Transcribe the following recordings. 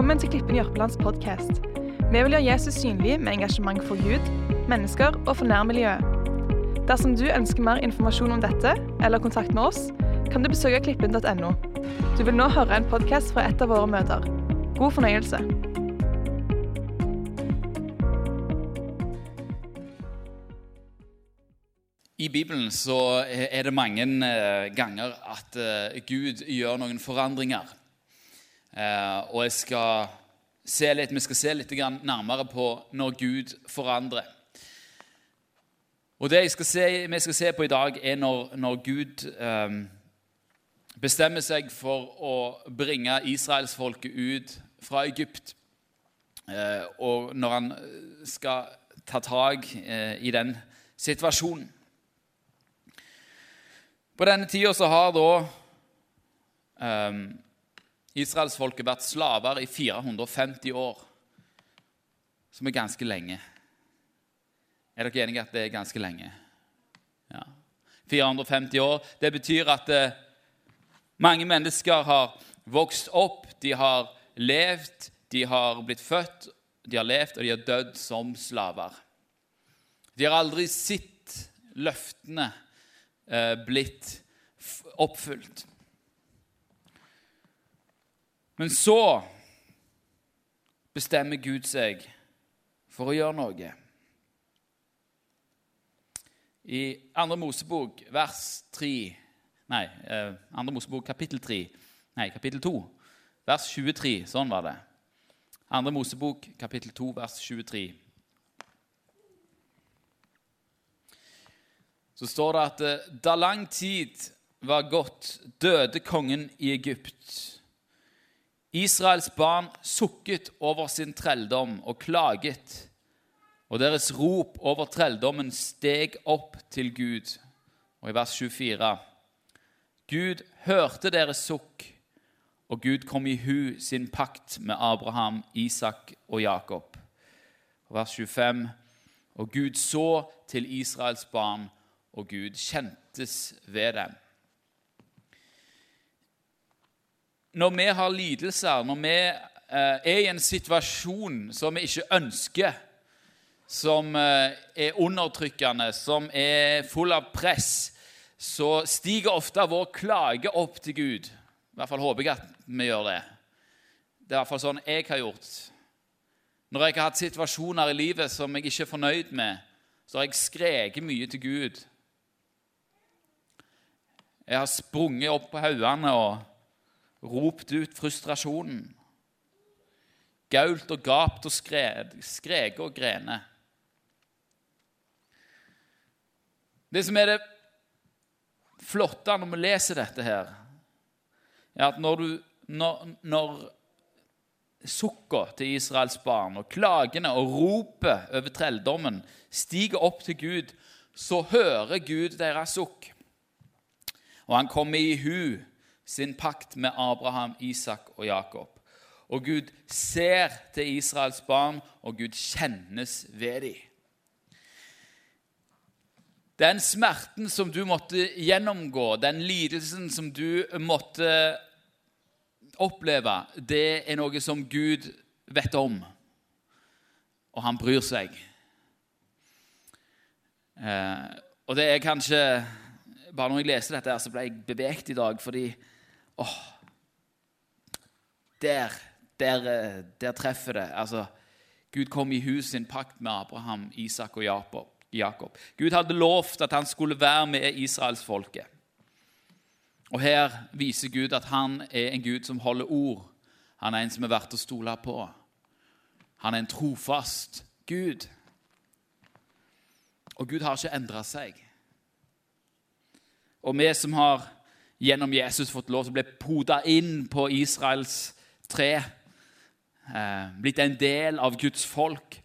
Velkommen til Klippen Jørpelands podkast. Vi vil gjøre Jesus synlig med engasjement for Gud, mennesker og for nærmiljøet. Dersom du ønsker mer informasjon om dette, eller kontakt med oss, kan du besøke klippen.no. Du vil nå høre en podkast fra et av våre møter. God fornøyelse. I Bibelen så er det mange eh, ganger at eh, Gud gjør noen forandringer. Eh, og jeg skal se litt, vi skal se litt nærmere på når Gud forandrer. Og Det skal se, vi skal se på i dag, er når, når Gud eh, bestemmer seg for å bringe israelsfolket ut fra Egypt. Eh, og når han skal ta tak eh, i den situasjonen. På denne tida så har da um, israelsfolket vært slaver i 450 år, som er ganske lenge. Er dere enige at det er ganske lenge? Ja. 450 år. Det betyr at eh, mange mennesker har vokst opp, de har levd, de har blitt født, de har levd, og de har dødd som slaver. De har aldri sett løftene Eh, blitt oppfylt. Men så bestemmer Gud seg for å gjøre noe. I 2. Mosebok vers 3 Nei, 2. Eh, Mosebok kapittel 3 Nei, kapittel 2, vers 23. Sånn var det. 2. Mosebok kapittel 2, vers 23. så står det at eh, da lang tid var gått, døde kongen i Egypt. Israels barn sukket over sin trelldom og klaget, og deres rop over trelldommen steg opp til Gud. Og i vers 24.: Gud hørte deres sukk, og Gud kom i hu sin pakt med Abraham, Isak og Jakob. Og vers 25.: Og Gud så til Israels barn og Gud kjentes ved dem. Når vi har lidelser, når vi eh, er i en situasjon som vi ikke ønsker, som eh, er undertrykkende, som er full av press, så stiger ofte vår klage opp til Gud. I hvert fall håper jeg at vi gjør det. Det er i hvert fall sånn jeg har gjort. Når jeg har hatt situasjoner i livet som jeg ikke er fornøyd med, så har jeg skreket mye til Gud. Jeg har sprunget opp på haugene og ropt ut frustrasjonen. Gault og gapt og skreket og grene. Det som er det flotte når vi leser dette her, er at når, du, når, når sukka til Israels barn og klagene og ropet over trelldommen stiger opp til Gud, så hører Gud deres sukk. Og han kommer i hu sin pakt med Abraham, Isak og Jakob. Og Gud ser til Israels barn, og Gud kjennes ved dem. Den smerten som du måtte gjennomgå, den lidelsen som du måtte oppleve, det er noe som Gud vet om, og han bryr seg. Eh, og det er kanskje bare når jeg leser dette, her, så ble jeg beveget i dag, fordi åh, der, der, der treffer det. Altså, Gud kom i hus sin pakt med Abraham, Isak og Jakob. Gud hadde lovt at han skulle være med israelsfolket. Og her viser Gud at han er en Gud som holder ord. Han er en som er verdt å stole på. Han er en trofast Gud. Og Gud har ikke endra seg. Og vi som har gjennom Jesus fått lov til å bli poda inn på Israels tre, eh, blitt en del av Guds folk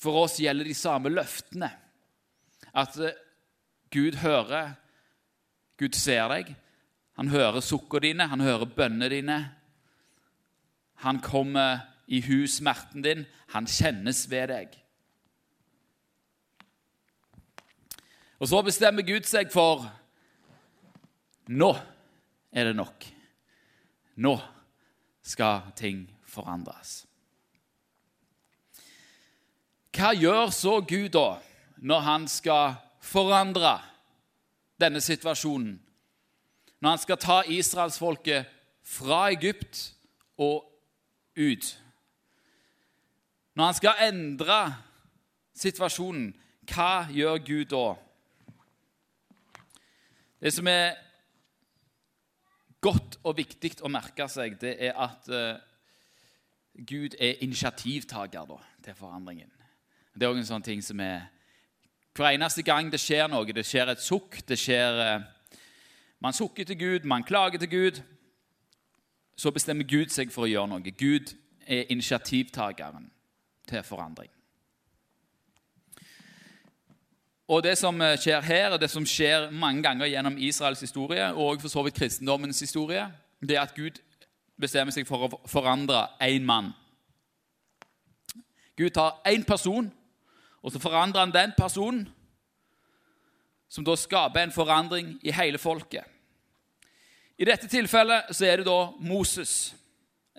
For oss gjelder de samme løftene. At eh, Gud hører, Gud ser deg. Han hører sukkene dine, han hører bønnene dine. Han kommer i hu smerten din, han kjennes ved deg. Og så bestemmer Gud seg for nå er det nok. Nå skal ting forandres. Hva gjør så Gud da når han skal forandre denne situasjonen? Når han skal ta israelsfolket fra Egypt og ut? Når han skal endre situasjonen, hva gjør Gud da? Det som er godt og viktig å merke seg, det er at uh, Gud er initiativtaker til forandringen. Det er også en sånn ting som er Hver eneste gang det skjer noe, det skjer et sukk det skjer, uh, Man sukker til Gud, man klager til Gud. Så bestemmer Gud seg for å gjøre noe. Gud er initiativtakeren til forandring. Og Det som eh, skjer her, og det som skjer mange ganger gjennom Israels historie, og for så vidt kristendommens historie, det er at Gud bestemmer seg for å forandre én mann. Gud tar én person, og så forandrer han den personen, som da skaper en forandring i hele folket. I dette tilfellet så er det da Moses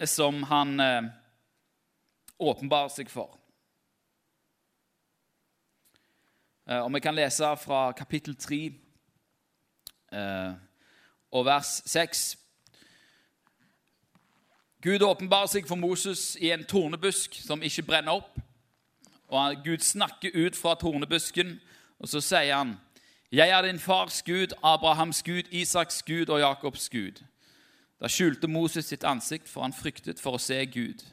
som han eh, åpenbarer seg for. Eh, og Vi kan lese fra kapittel 3 eh, og vers 6. Gud åpenbarer seg for Moses i en tornebusk som ikke brenner opp. Og Gud snakker ut fra tornebusken, og så sier han, 'Jeg er din fars Gud, Abrahams Gud, Isaks Gud og Jakobs Gud.' Da skjulte Moses sitt ansikt, for han fryktet for å se Gud.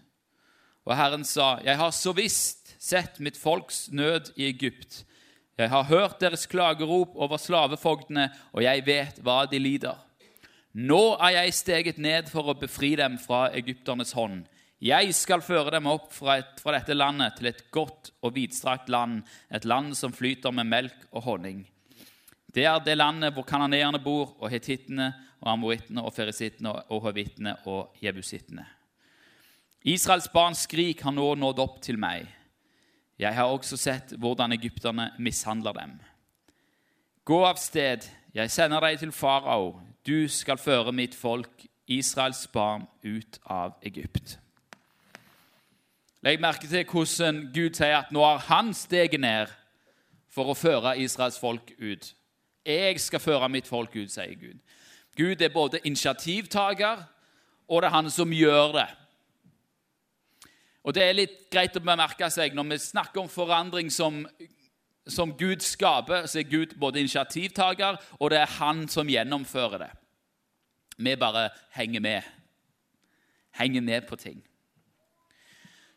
Og Herren sa, 'Jeg har så visst sett mitt folks nød i Egypt.' Jeg har hørt deres klagerop over slavefogdene, og jeg vet hva de lider. Nå er jeg steget ned for å befri dem fra egypternes hånd. Jeg skal føre dem opp fra, et, fra dette landet til et godt og vidstrakt land, et land som flyter med melk og honning. Det er det landet hvor kanoneerne bor, og hetittene og amorittene og ferisittene og hovittene og jebusittene. Israels barns skrik har nå nådd opp til meg. Jeg har også sett hvordan egypterne mishandler dem. Gå av sted, jeg sender deg til farao. Du skal føre mitt folk, Israels barn, ut av Egypt. Legg merke til hvordan Gud sier at nå har han steget ned for å føre Israels folk ut. Jeg skal føre mitt folk ut, sier Gud. Gud er både initiativtaker, og det er han som gjør det. Og Det er litt greit å bemerke seg når vi snakker om forandring som, som Gud skaper, så er Gud både initiativtaker, og det er han som gjennomfører det. Vi bare henger med. Henger med på ting.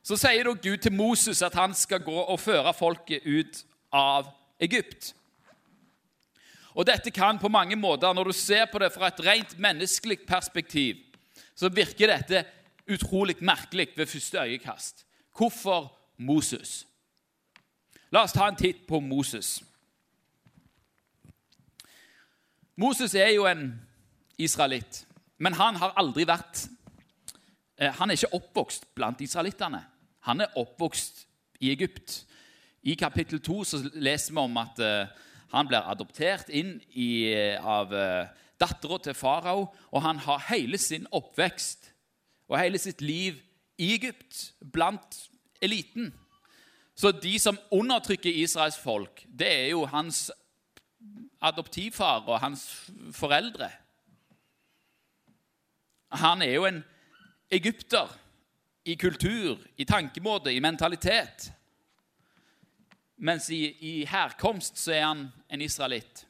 Så sier da Gud til Moses at han skal gå og føre folket ut av Egypt. Og Dette kan på mange måter, når du ser på det fra et rent menneskelig perspektiv, så virker dette utrolig merkelig ved første øyekast. Hvorfor Moses? La oss ta en titt på Moses. Moses er jo en israelitt, men han har aldri vært eh, Han er ikke oppvokst blant israelittene. Han er oppvokst i Egypt. I kapittel 2 så leser vi om at uh, han blir adoptert inn i, uh, av dattera til farao, og han har hele sin oppvekst og hele sitt liv i Egypt, blant eliten. Så de som undertrykker Israels folk, det er jo hans adoptivfar og hans foreldre. Han er jo en egypter i kultur, i tankemåte, i mentalitet. Mens i, i herkomst så er han en israelitt.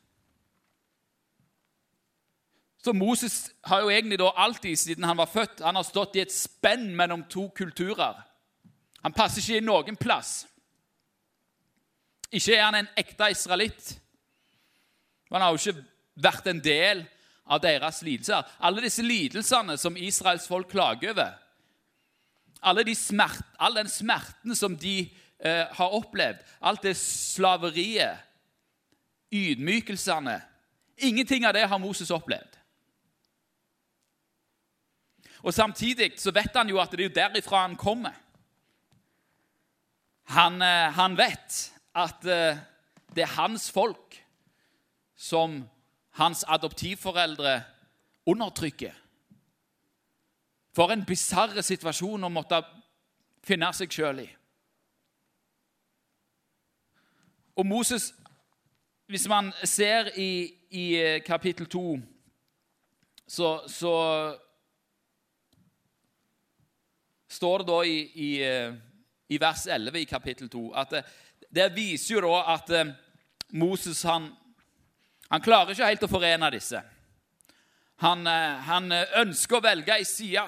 Så Moses har jo egentlig da alltid siden han var født, han har stått i et spenn mellom to kulturer. Han passer ikke i noen plass. Ikke er han en ekte israelitt. Han har jo ikke vært en del av deres lidelser. Alle disse lidelsene som Israels folk klager over, alle de smert, den smerten som de eh, har opplevd, alt det slaveriet, ydmykelsene Ingenting av det har Moses opplevd. Og Samtidig så vet han jo at det er derifra han kommer. Han, eh, han vet at eh, det er hans folk som hans adoptivforeldre undertrykker. For en bisarr situasjon å måtte finne seg sjøl i. Og Moses, hvis man ser i, i eh, kapittel 2, så, så står det da i, i, eh, i, vers 11 i kapittel 2 at det, det viser jo da at eh, Moses han, han klarer ikke helt å forene disse. Han, han ønsker å velge ei side,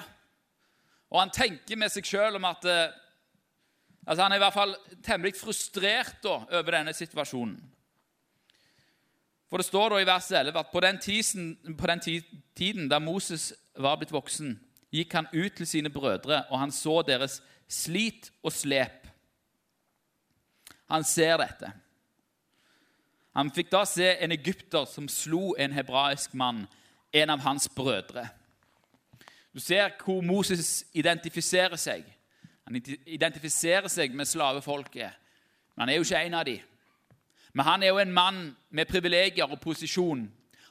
og han tenker med seg sjøl om at Altså Han er i hvert fall temmelig frustrert da, over denne situasjonen. For Det står da i vers 11 at på den, tisen, på den tiden da Moses var blitt voksen, gikk han ut til sine brødre, og han så deres slit og slep. Han ser dette. Han fikk da se en egypter som slo en hebraisk mann, en av hans brødre. Du ser hvor Moses identifiserer seg. Han identifiserer seg med slavefolket, men han er jo ikke en av dem. Men han er jo en mann med privilegier og posisjon,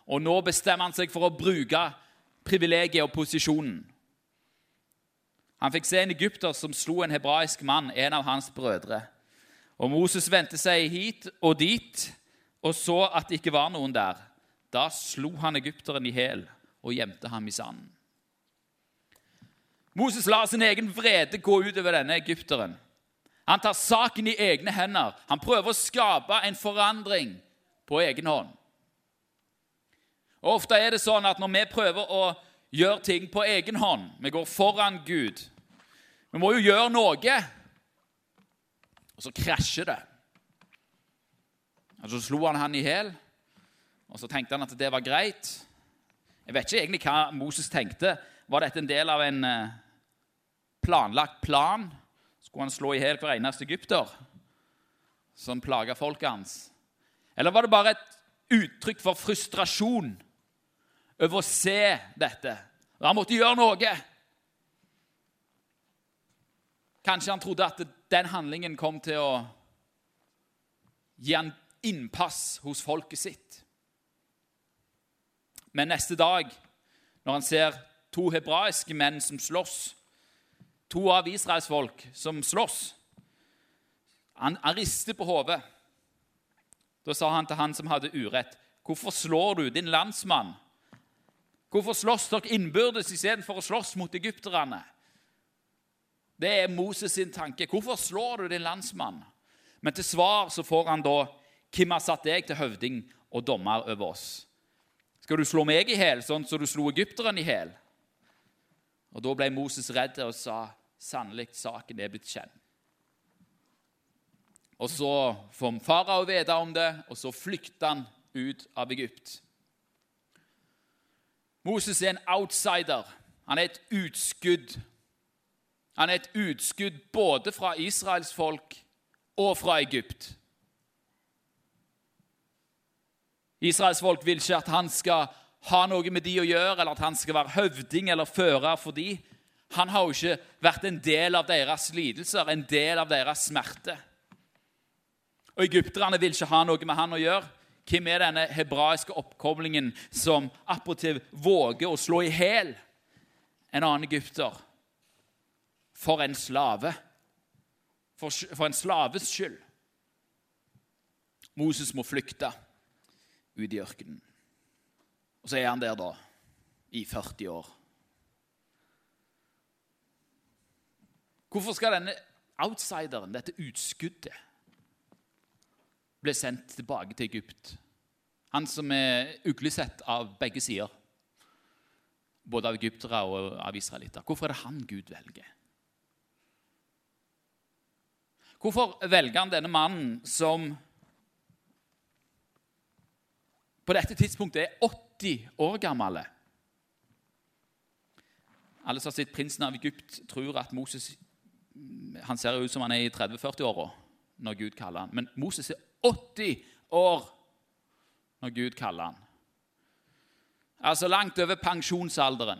og nå bestemmer han seg for å bruke privilegiet og posisjonen. Han fikk se en egypter som slo en hebraisk mann, en av hans brødre. Og Moses vendte seg hit og dit og så at det ikke var noen der. Da slo han egypteren i hæl og gjemte ham i sanden. Moses lar sin egen vrede gå utover denne egypteren. Han tar saken i egne hender. Han prøver å skape en forandring på egen hånd. Og Ofte er det sånn at når vi prøver å gjøre ting på egen hånd Vi går foran Gud. Vi må jo gjøre noe, og så krasjer det. Og Så slo han han i hæl, og så tenkte han at det var greit. Jeg vet ikke egentlig hva Moses tenkte. Var dette en del av en eh, planlagt plan. Skulle han slå i hjel hver eneste egypter som plaga folket hans? Eller var det bare et uttrykk for frustrasjon over å se dette? Han måtte gjøre noe. Kanskje han trodde at den handlingen kom til å gi han innpass hos folket sitt. Men neste dag, når han ser to hebraiske menn som slåss, to av Israels folk som slåss. Han, han rister på hodet. Da sa han til han som hadde urett, 'Hvorfor slår du din landsmann?' 'Hvorfor slåss dere innbyrdes istedenfor å slåss mot egypterne?' Det er Moses sin tanke. 'Hvorfor slår du din landsmann?' Men til svar så får han da 'Hvem har satt deg til høvding og dommer over oss?' 'Skal du slå meg i hæl, sånn som du slo egypteren i hæl?' Og Da ble Moses redd og sa, sannelig saken er blitt kjent. Og så får farao vite om det, og så flykter han ut av Egypt. Moses er en outsider. Han er et utskudd. Han er et utskudd både fra Israels folk og fra Egypt. Israels folk vil ikke at han skal ha noe med de å gjøre, eller at han skal være høvding eller fører for de. Han har jo ikke vært en del av deres lidelser, en del av deres smerte. Og Egypterne vil ikke ha noe med han å gjøre. Hvem er denne hebraiske oppkoblingen som appåtil våger å slå i hæl en annen egypter? For en slave. For, for en slaves skyld. Moses må flykte ut i ørkenen. Og så er han der, da, i 40 år. Hvorfor skal denne outsideren, dette utskuddet, bli sendt tilbake til Egypt? Han som er uglesett av begge sider, både av egyptere og av israelitter. Hvorfor er det han Gud velger? Hvorfor velger han denne mannen som på dette tidspunktet er 80 år gammel? Alle som har sett 'Prinsen av Egypt', tror at Moses han ser ut som han er i 30-40-åra når Gud kaller han. Men Moses er 80 år når Gud kaller han. Altså langt over pensjonsalderen.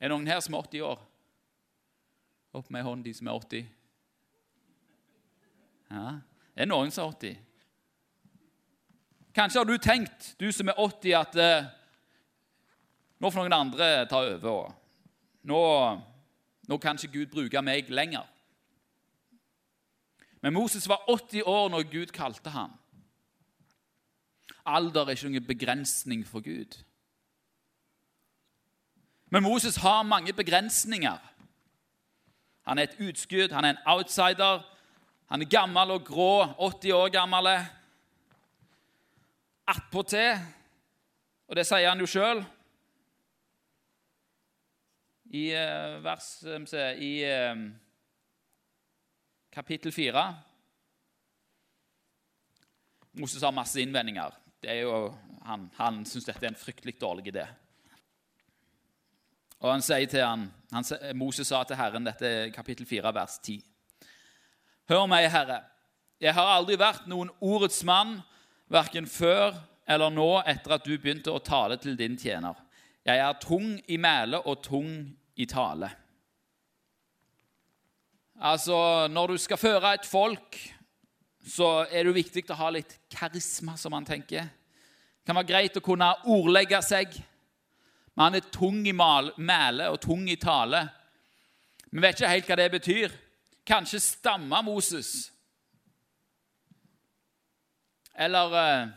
Er det noen her som er 80 år? Opp med hånden, de som er 80. Ja, det er noen som er 80. Kanskje har du tenkt, du som er 80, at eh, nå får noen andre ta over. nå, nå kan ikke Gud bruke meg lenger. Men Moses var 80 år når Gud kalte ham. Alder er ikke noen begrensning for Gud. Men Moses har mange begrensninger. Han er et utskudd, han er en outsider. Han er gammel og grå, 80 år gammel. Attpåtil, og det sier han jo sjøl i uh, vers se, i uh, kapittel 4 Moses har masse innvendinger. Jo, han han syns dette er en fryktelig dårlig idé. Og han sier til han, han, Moses sa til Herren, dette er kapittel 4, vers 10. Hør meg, Herre. Jeg har aldri vært noen ordets mann, verken før eller nå etter at du begynte å tale til din tjener. Jeg er tung i mæle og tung i tale. Altså, når du skal føre et folk, så er det jo viktig å ha litt karisma, som man tenker. Det kan være greit å kunne ordlegge seg. Men han er tung i mæle og tung i tale. Vi vet ikke helt hva det betyr. Kanskje stamma Moses. Eller eh,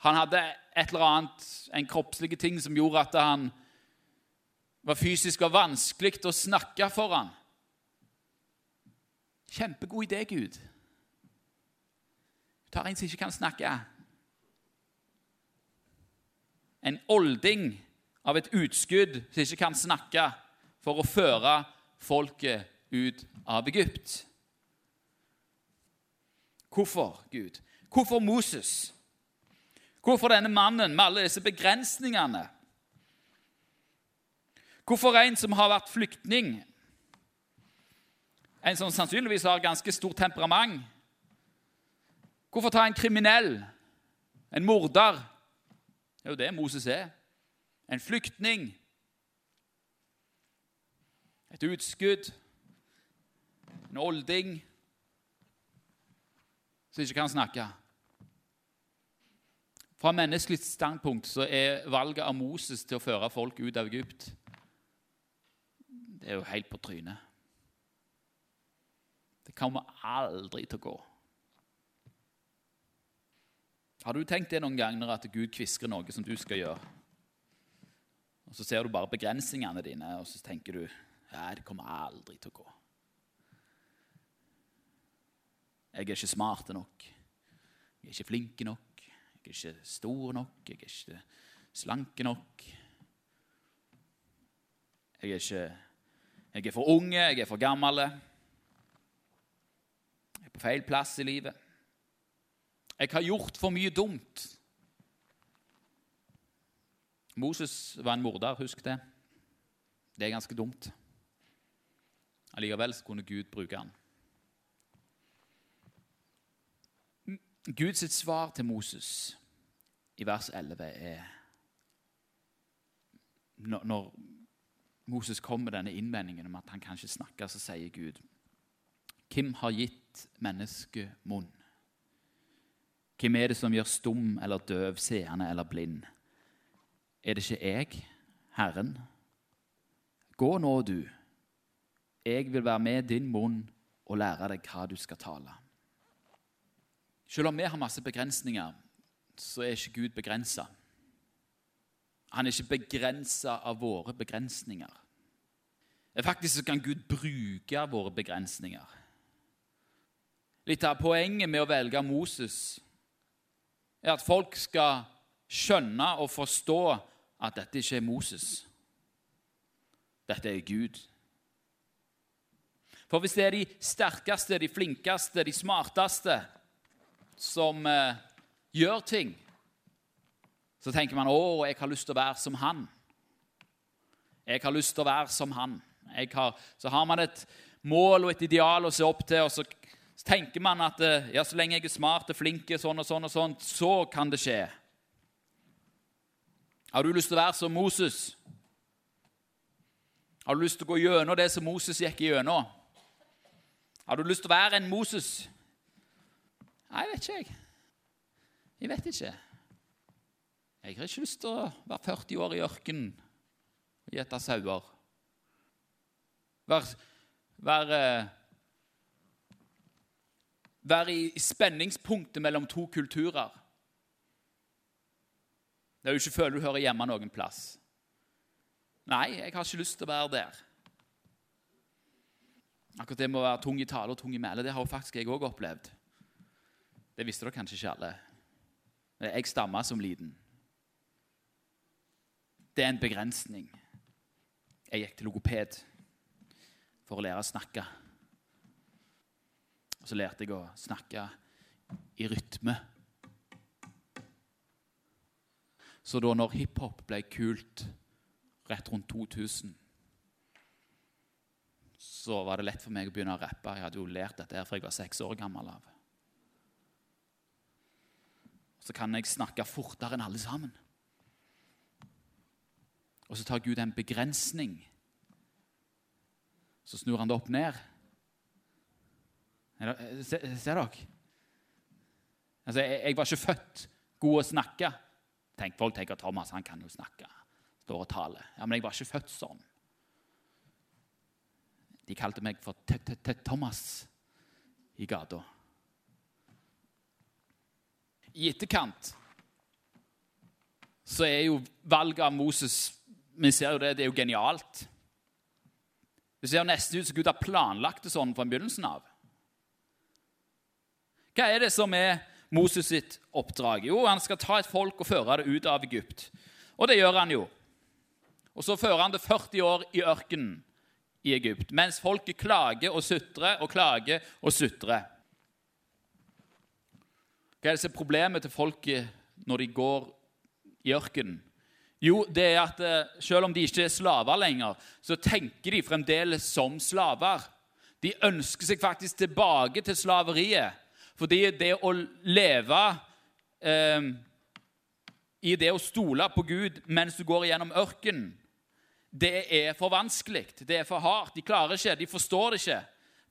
han hadde et eller annet, en kroppslig ting som gjorde at han var fysisk og vanskelig å snakke for han. Kjempegod idé, Gud. Du tar en som ikke kan snakke. En olding av et utskudd som ikke kan snakke, for å føre folket ut av Egypt. Hvorfor Gud? Hvorfor Moses? Hvorfor denne mannen med alle disse begrensningene? Hvorfor en som har vært flyktning? En som sannsynligvis har ganske stort temperament? Hvorfor ta en kriminell, en morder? Det er jo det Moses er en flyktning, et utskudd, en olding som ikke kan snakke. Fra menneskelig standpunkt så er valget av Moses til å føre folk ut av Egypt Det er jo helt på trynet. Det kommer aldri til å gå. Har du tenkt det noen ganger at Gud kvisker noe som du skal gjøre? Og Så ser du bare begrensningene dine, og så tenker du ja, det kommer aldri til å gå. Jeg er ikke smart nok. Jeg er ikke flink nok. Jeg er ikke stor nok. Jeg er ikke slank nok. Jeg er ikke Jeg er for unge, jeg er for gammel. Jeg er på feil plass i livet. Jeg har gjort for mye dumt. Moses var en morder, husk det. Det er ganske dumt. Allikevel kunne Gud bruke han. Guds svar til Moses i vers 11 er Når Moses kommer med denne innvendingen om at han kan ikke snakke, så sier Gud Hvem har gitt mennesket munn? Hvem er det som gjør stum eller døv, seende eller blind? Er det ikke jeg, Herren? Gå nå, du. Jeg vil være med din munn og lære deg hva du skal tale. Selv om vi har masse begrensninger, så er ikke Gud begrensa. Han er ikke begrensa av våre begrensninger. Faktisk kan Gud bruke våre begrensninger. Litt av poenget med å velge Moses er at folk skal skjønne og forstå at dette ikke er Moses. Dette er Gud. For hvis det er de sterkeste, de flinkeste, de smarteste som eh, gjør ting, så tenker man å, jeg har lyst til å være som han. Jeg har lyst til å være som han. Har, så har man et mål og et ideal å se opp til, og så, tenker man at eh, ja, så lenge jeg er smart og flink, sånn og sånn, og sånn, så kan det skje. Har du lyst til å være som Moses? Har du lyst til å gå gjennom det som Moses gikk gjennom? Har du lyst til å være en Moses? Nei, vet ikke, jeg. Jeg vet ikke. Jeg har ikke lyst til å være 40 år i ørkenen og gjete sauer. Være, være, vær i spenningspunktet mellom to kulturer. Der du ikke føler du hører hjemme noen plass. Nei, jeg har ikke lyst til å være der. Akkurat det med å være tung i tale og tung i mæle, det har jo faktisk jeg òg opplevd. Det visste dere kanskje ikke alle. Jeg stamma som liten. Det er en begrensning. Jeg gikk til logoped for å lære å snakke. Og så lærte jeg å snakke i rytme. Så da når hiphop ble kult rett rundt 2000, så var det lett for meg å begynne å rappe. Jeg hadde jo lært dette her fra jeg var seks år gammel. av. Så kan jeg snakke fortere enn alle sammen. Og så tar Gud en begrensning. Så snur han det opp ned. Ser, ser dere? Altså, jeg, jeg, var ikke født god å snakke. Tenk, folk tenker Thomas han kan jo snakke. Står og taler. Ja, Men jeg var ikke født sånn. De kalte meg for T-T-Thomas i gata. I etterkant så er jo valget av Moses Vi ser jo det, det er jo genialt. Det ser nesten ut som Gud har planlagt det sånn fra begynnelsen av. Hva er det som er Moses sitt oppdrag? Jo, han skal ta et folk og føre det ut av Egypt. Og det gjør han jo. Og så fører han det 40 år i ørkenen i Egypt, mens folket klager og sutrer og klager og sutrer. Hva er det som er problemet til folket når de går i ørkenen? Jo, det er at eh, selv om de ikke er slaver lenger, så tenker de fremdeles som slaver. De ønsker seg faktisk tilbake til slaveriet. Fordi det å leve eh, i det å stole på Gud mens du går gjennom ørkenen, det er for vanskelig. Det er for hardt. De klarer ikke, de forstår det ikke.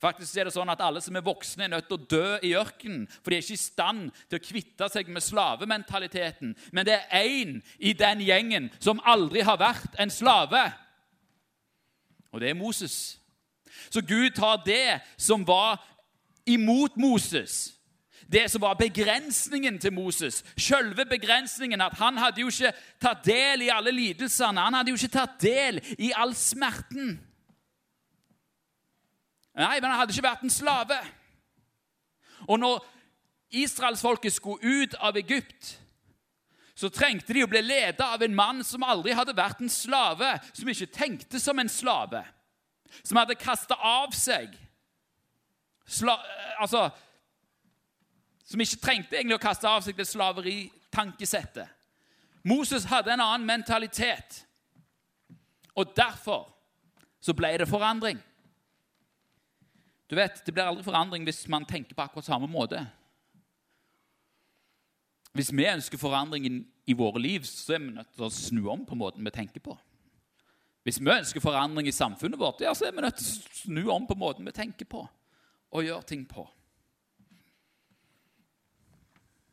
Faktisk er det sånn at Alle som er voksne, er nødt til å dø i ørkenen. For de er ikke i stand til å kvitte seg med slavementaliteten. Men det er én i den gjengen som aldri har vært en slave. Og det er Moses. Så Gud tar det som var imot Moses, det som var begrensningen til Moses. Selve begrensningen. At han hadde jo ikke tatt del i alle lidelsene. Han hadde jo ikke tatt del i all smerten. Nei, men han hadde ikke vært en slave. Og når israelsfolket skulle ut av Egypt, så trengte de å bli ledet av en mann som aldri hadde vært en slave, som ikke tenkte som en slave, som hadde kasta av seg Sla, altså, Som ikke trengte egentlig å kaste av seg det slaveritankesettet. Moses hadde en annen mentalitet, og derfor så ble det forandring. Du vet, Det blir aldri forandring hvis man tenker på akkurat samme måte. Hvis vi ønsker forandring i våre liv, så er vi nødt til å snu om på måten vi tenker på. Hvis vi ønsker forandring i samfunnet vårt, ja, så er vi nødt til å snu om på måten vi tenker på og gjør ting på.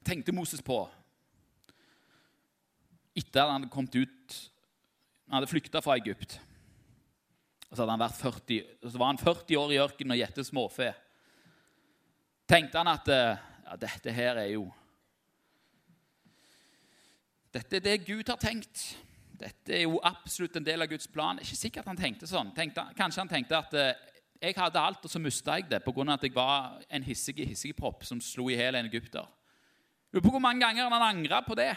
Tenkte Moses på etter at han hadde kommet ut Han hadde flykta fra Egypt. Så, hadde han vært 40, så var han 40 år i ørkenen og gjette småfe. Tenkte han at eh, ja, dette her er jo Dette er det Gud har tenkt. Dette er jo absolutt en del av Guds plan. Ikke sikkert han tenkte sånn. Tenkte, kanskje han tenkte at eh, jeg hadde alt, og så mista jeg det pga. at jeg var en hissig hissigpropp som slo i hjel en egypter. Lurer på hvor mange ganger han angra på det.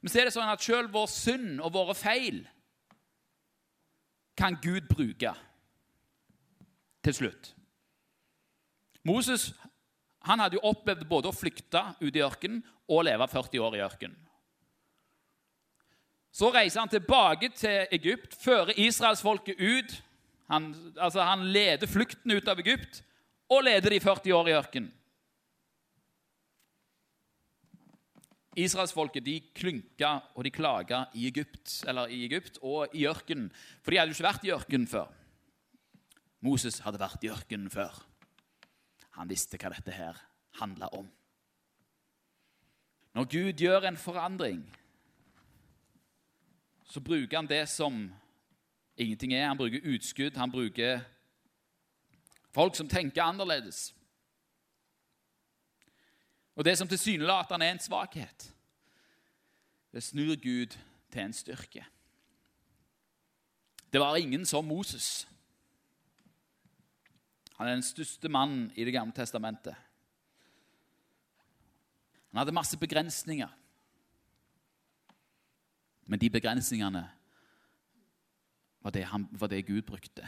Men så er det sånn at sjøl vår synd og våre feil kan Gud bruke til slutt. Moses han hadde jo opplevd både å flykte ut i ørkenen og leve 40 år i ørkenen. Så reiser han tilbake til Egypt, fører israelsfolket ut. Han, altså han leder flukten ut av Egypt og leder de 40 år i ørkenen. Israelsfolket de klynka og de klaga i Egypt, i Egypt og i ørkenen, for de hadde jo ikke vært i ørkenen før. Moses hadde vært i ørkenen før. Han visste hva dette her handla om. Når Gud gjør en forandring, så bruker han det som ingenting er. Han bruker utskudd, han bruker folk som tenker annerledes. Og det som tilsynelatende er en svakhet, det snur Gud til en styrke. Det var ingen som Moses. Han er den største mannen i Det gamle testamentet. Han hadde masse begrensninger. Men de begrensningene var det, han, var det Gud brukte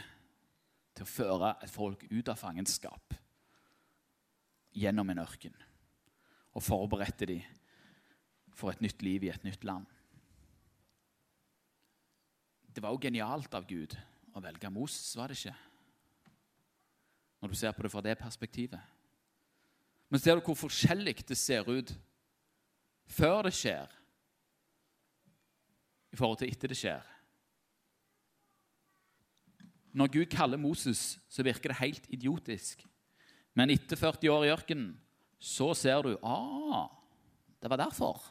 til å føre et folk ut av fangenskap gjennom en ørken og forberedte dem for et nytt liv i et nytt land. Det var jo genialt av Gud å velge Moses, var det ikke? Når du ser på det fra det perspektivet. Men ser du hvor forskjellig det ser ut før det skjer, i forhold til etter det skjer? Når Gud kaller Moses, så virker det helt idiotisk. Men etter 40 år i ørkenen så ser du ah, det var derfor.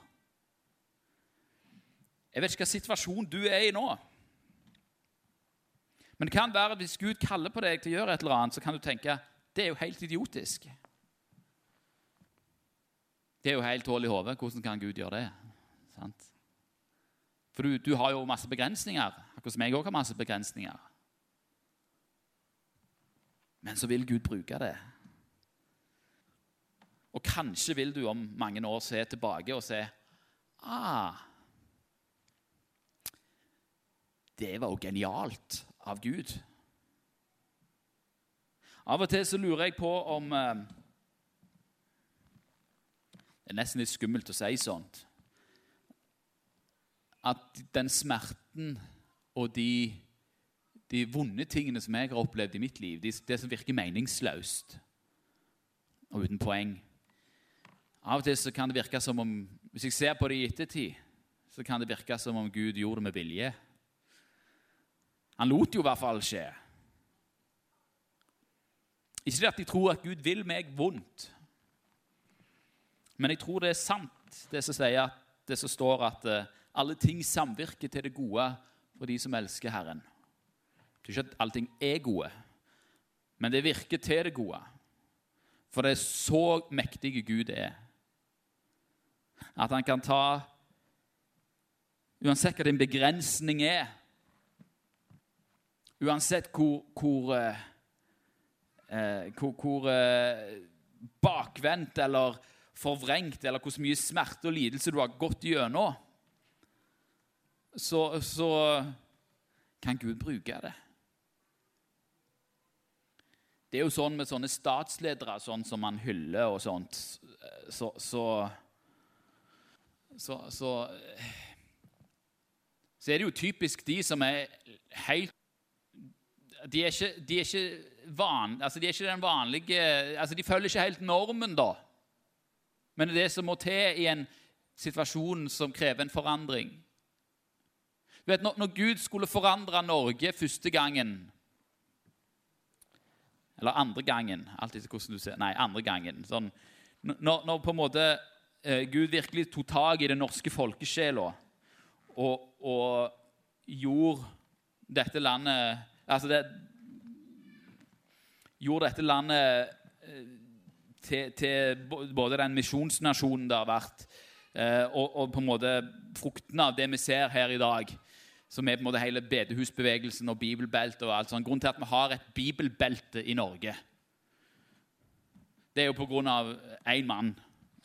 Jeg vet ikke hva situasjon du er i nå. Men det kan være at hvis Gud kaller på deg til å gjøre et eller annet, så kan du tenke det er jo helt idiotisk. Det er jo helt hull i hodet. Hvordan kan Gud gjøre det? Sant? For du, du, har jo masse begrensninger, akkurat som jeg òg har masse begrensninger. Men så vil Gud bruke det. Og kanskje vil du om mange år se tilbake og se ah, Det var jo genialt av Gud. Av og til så lurer jeg på om eh, Det er nesten litt skummelt å si sånt. At den smerten og de, de vonde tingene som jeg har opplevd i mitt liv, de, det som virker meningsløst og uten poeng Av og til så kan det virke som om Hvis jeg ser på det i ettertid, så kan det virke som om Gud gjorde det med vilje. Han lot jo i hvert fall skje. Ikke det at jeg tror at Gud vil meg vondt, men jeg tror det er sant, det som sier det som står at uh, alle ting samvirker til det gode for de som elsker Herren. Det er ikke at allting er gode, men det virker til det gode. For det er så mektige Gud er. At han kan ta Uansett hva din begrensning er, Uansett hvor, hvor, eh, eh, hvor, hvor eh, bakvendt eller forvrengt eller hvor mye smerte og lidelse du har gått gjennom, så, så kan Gud bruke det. Det er jo sånn med sånne statsledere sånn som man hyller og sånt, så, så, så, så, så er det jo typisk de som er helt de er ikke, de er ikke, van, altså de er ikke den vanlige altså De følger ikke helt normen, da. Men det er det som må til i en situasjon som krever en forandring. Du vet, når, når Gud skulle forandre Norge første gangen Eller andre gangen alltid hvordan du ser, Nei, andre gangen. Sånn, når, når, på en måte Gud virkelig tok tak i den norske folkesjela og, og gjorde dette landet altså det, gjorde dette landet eh, til, til både den misjonsnasjonen det har vært, eh, og, og, på en måte fruktene av det vi ser her i dag, som er på en måte hele bedehusbevegelsen og bibelbeltet og alt sånt. Grunnen til at vi har et bibelbelte i Norge, det er jo på grunn av én mann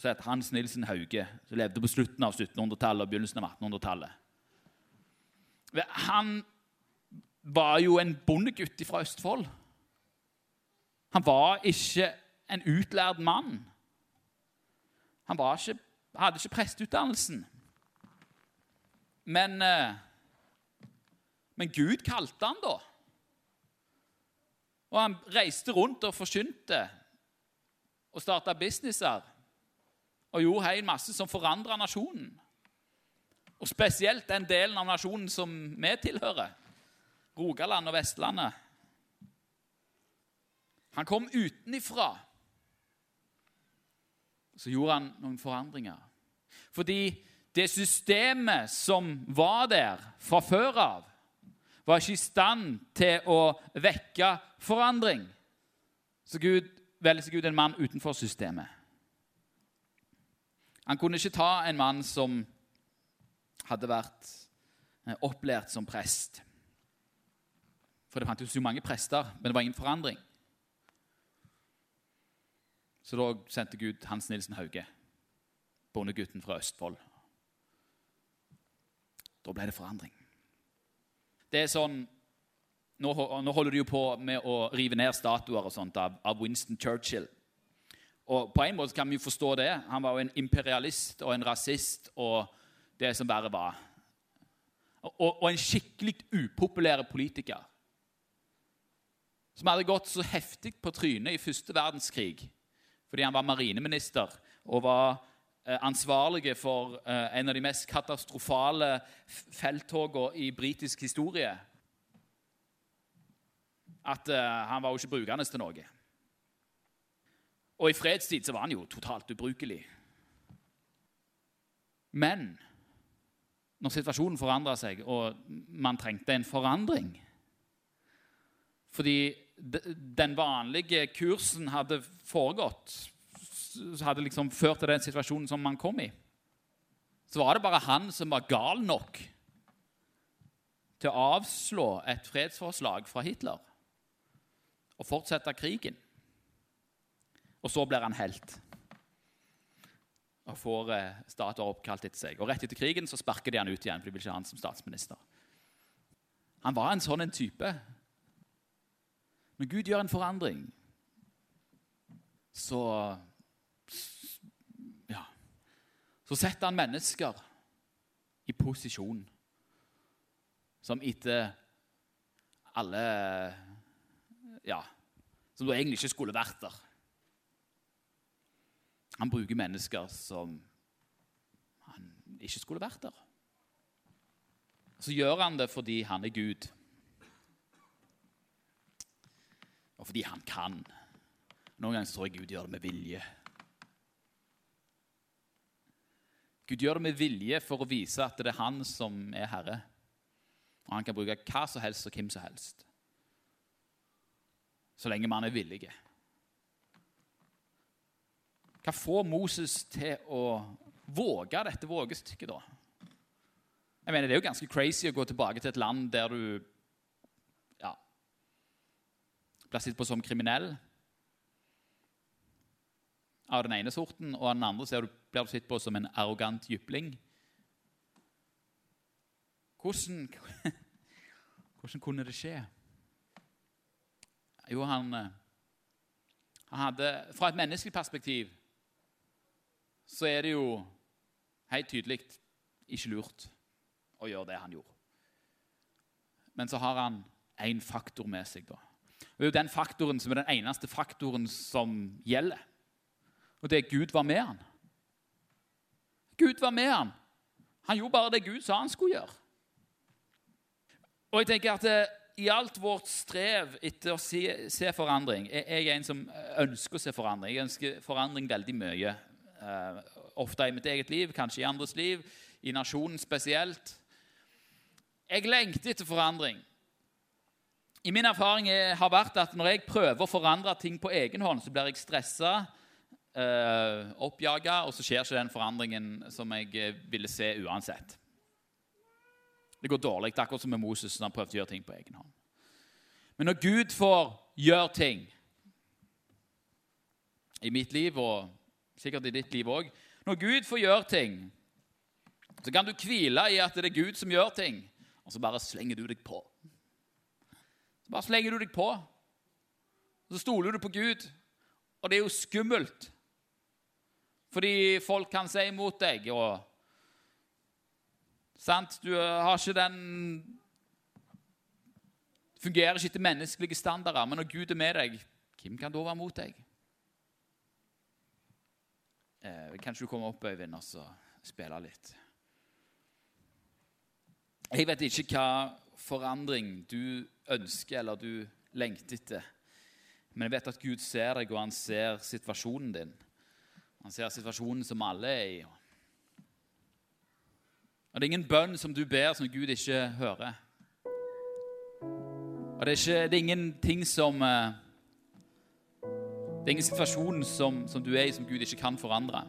som het Hans Nilsen Hauge, som levde på slutten av 1700-tallet og begynnelsen av 1800-tallet. Han var jo en bondegutt fra Østfold. Han var ikke en utlært mann. Han ikke, hadde ikke presteutdannelsen. Men, eh, men Gud kalte han da. Og han reiste rundt og forkynte og starta businesser og gjorde en masse som forandra nasjonen. Og spesielt den delen av nasjonen som vi tilhører. Rogaland og Vestlandet. Han kom utenifra. Så gjorde han noen forandringer. Fordi det systemet som var der fra før av, var ikke i stand til å vekke forandring. Så Gud velger seg ut en mann utenfor systemet. Han kunne ikke ta en mann som hadde vært eh, opplært som prest. For det fantes jo mange prester, men det var ingen forandring. Så da sendte Gud Hans Nilsen Hauge, bondegutten fra Østfold. Da ble det forandring. Det er sånn Nå, nå holder de jo på med å rive ned statuer og sånt av, av Winston Churchill. Og På en måte kan vi forstå det. Han var jo en imperialist og en rasist og det som verre var. Og, og en skikkelig upopulær politiker. Som hadde gått så heftig på trynet i første verdenskrig fordi han var marineminister og var Eh, ansvarlige for eh, en av de mest katastrofale felttogene i britisk historie. At eh, han var jo ikke brukende til noe. Og i fredstid så var han jo totalt ubrukelig. Men når situasjonen forandra seg, og man trengte en forandring Fordi den vanlige kursen hadde foregått hadde liksom ført til den situasjonen som man kom i, så var det bare han som var gal nok til å avslå et fredsforslag fra Hitler og fortsette krigen. Og så blir han helt og får eh, statuer oppkalt etter seg. Og Rett etter krigen så sparker de han ut igjen, for de vil ikke ha han som statsminister. Han var en sånn en type. Når Gud gjør en forandring, så så setter han mennesker i posisjon som etter alle Ja, som da egentlig ikke skulle vært der. Han bruker mennesker som han ikke skulle vært der. Så gjør han det fordi han er Gud. Og fordi han kan. Noen ganger tror jeg Gud gjør det med vilje. Gud gjør det med vilje for å vise at det er han som er herre. Og han kan bruke hva som helst og hvem som helst. Så lenge man er villige. Hva får Moses til å våge dette vågestykket, da? Jeg mener, Det er jo ganske crazy å gå tilbake til et land der du ja, blir sett på som kriminell av den ene sorten, og av den andre du, blir du sett på som en arrogant jypling. Hvordan, hvordan kunne det skje? Jo, han, eh, han hadde Fra et menneskelig perspektiv så er det jo helt tydelig ikke lurt å gjøre det han gjorde. Men så har han én faktor med seg. da. Det er jo den faktoren som er den eneste faktoren som gjelder. Og det er Gud var med han. Gud var med han. Han gjorde bare det Gud sa han skulle gjøre. Og jeg tenker at det, eh, I alt vårt strev etter å se, se, forandring Jeg er en som ønsker å se forandring. Jeg ønsker forandring veldig mye. Uh, ofte i mitt eget liv, kanskje i andres liv, i nasjonen spesielt. Jeg lengter etter forandring. I Min erfaring har vært at når jeg prøver å forandre ting på egen hånd, så blir jeg stressa eh, oppjaga, og så skjer ikke den forandringen som jeg eh, ville se uansett. Det går dårlig, akkurat som med Moses som han prøvde å gjøre ting på egen hånd. Men når Gud får gjøre ting i mitt liv, og sikkert i ditt liv òg Når Gud får gjøre ting, så kan du hvile i at det er Gud som gjør ting, og så bare slenger du deg på. Så bare slenger du deg på. Og så stoler du på Gud. Og det er jo skummelt fordi folk kan si imot deg. og sant? Du har ikke den Fungerer ikke etter menneskelige standarder. Men når Gud er med deg, hvem kan da være mot deg? Eh, kanskje du kommer opp, Øyvind, og så spille litt? Jeg vet ikke hva forandring du ønsker eller du lengter etter. Men jeg vet at Gud ser deg, og han ser situasjonen din. Han ser situasjonen som alle er i. Og Det er ingen bønn som du ber, som Gud ikke hører. Og det er, ikke, det er ingenting som eh, Det er ingen situasjon som, som du er i, som Gud ikke kan forandre.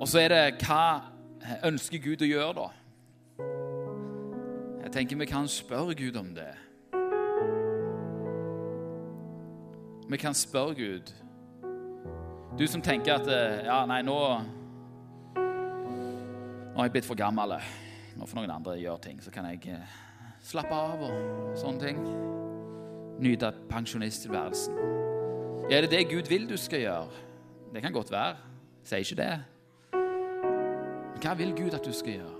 Og så er det hva ønsker Gud å gjøre, da? Jeg tenker vi kan spørre Gud om det. Vi kan spørre Gud. Du som tenker at eh, ja, nei, nå Nå har jeg blitt for gammel. Nå får noen andre gjøre ting, så kan jeg eh, slappe av og sånne ting. Nyte pensjonisttilværelsen. Er det det Gud vil du skal gjøre? Det kan godt være. Sier ikke det. Men hva vil Gud at du skal gjøre?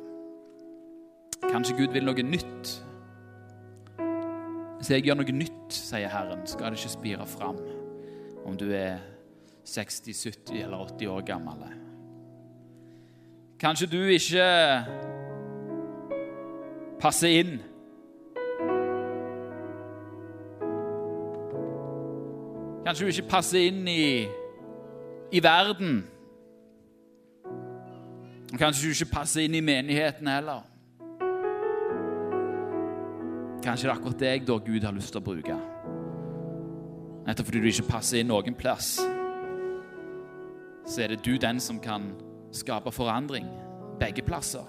Kanskje Gud vil noe nytt? Hvis jeg gjør noe nytt, sier Herren, skal det ikke spire fram om du er 60, 70 eller 80 år gammel. Kanskje du ikke passer inn. Kanskje du ikke passer inn i, i verden. Kanskje du ikke passer inn i menigheten heller. Kanskje det er akkurat deg da Gud har lyst til å bruke. Nettopp fordi du ikke passer inn noen plass, så er det du den som kan skape forandring begge plasser.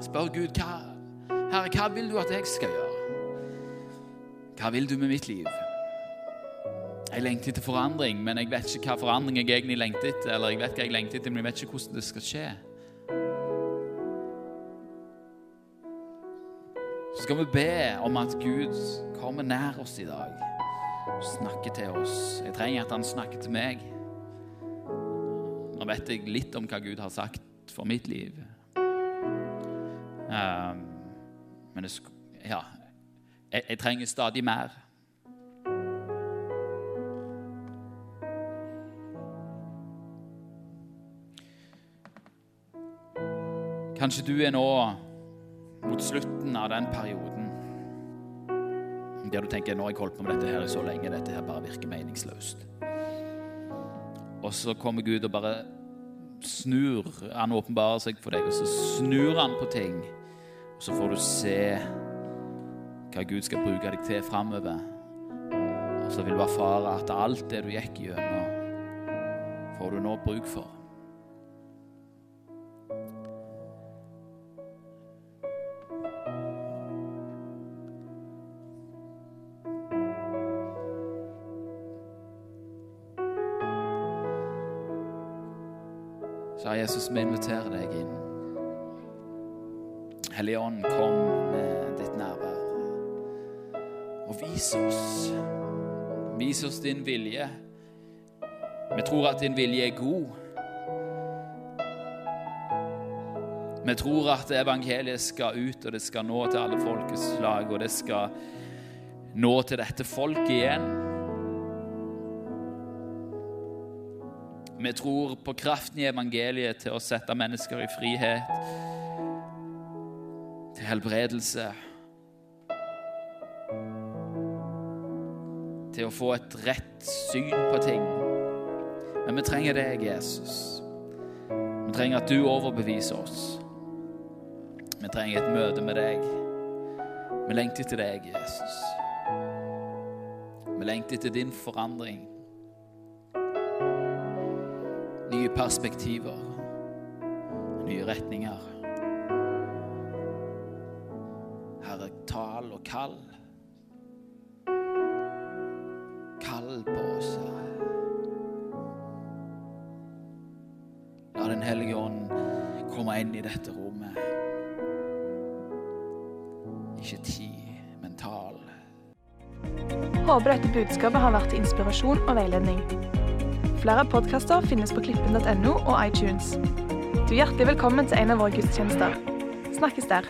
Spør Gud hva, Herre, hva vil du at jeg skal gjøre? Hva vil du med mitt liv? Jeg lengter etter forandring, men jeg vet ikke hva forandring jeg egentlig lengter etter. Eller jeg vet hva jeg lengter etter, men jeg vet ikke hvordan det skal skje. Så skal vi be om at Gud kommer nær oss i dag. og Snakker til oss. Jeg trenger at han snakker til meg. Nå vet jeg litt om hva Gud har sagt for mitt liv. Um, men det, ja, jeg, jeg trenger stadig mer. Kanskje du er nå mot slutten av den perioden der du tenker nå har jeg holdt på med dette her så lenge, dette her bare virker meningsløst. Og så kommer Gud og bare snur. Han åpenbarer seg for deg, og så snur han på ting. Og så får du se hva Gud skal bruke deg til framover. Og så vil du erfare at alt det du gikk gjennom, får du nå bruk for. At din vilje er god. Vi tror at evangeliet skal ut, og det skal nå til alle folkeslag, og det skal nå til dette folket igjen. Vi tror på kraften i evangeliet til å sette mennesker i frihet, til helbredelse. Til å få et rett syn på ting. Men vi trenger deg, Jesus. Vi trenger at du overbeviser oss. Vi trenger et møte med deg. Vi lengter etter deg, Jesus. Vi lengter etter din forandring nye perspektiver, nye retninger. Herre, tal og kall. Dette rommet. Ikke tid, men tal. Håper dette budskapet har vært til inspirasjon og veiledning. Flere podkaster finnes på klippen.no og iTunes. Du er hjertelig velkommen til en av våre gudstjenester. Snakkes der.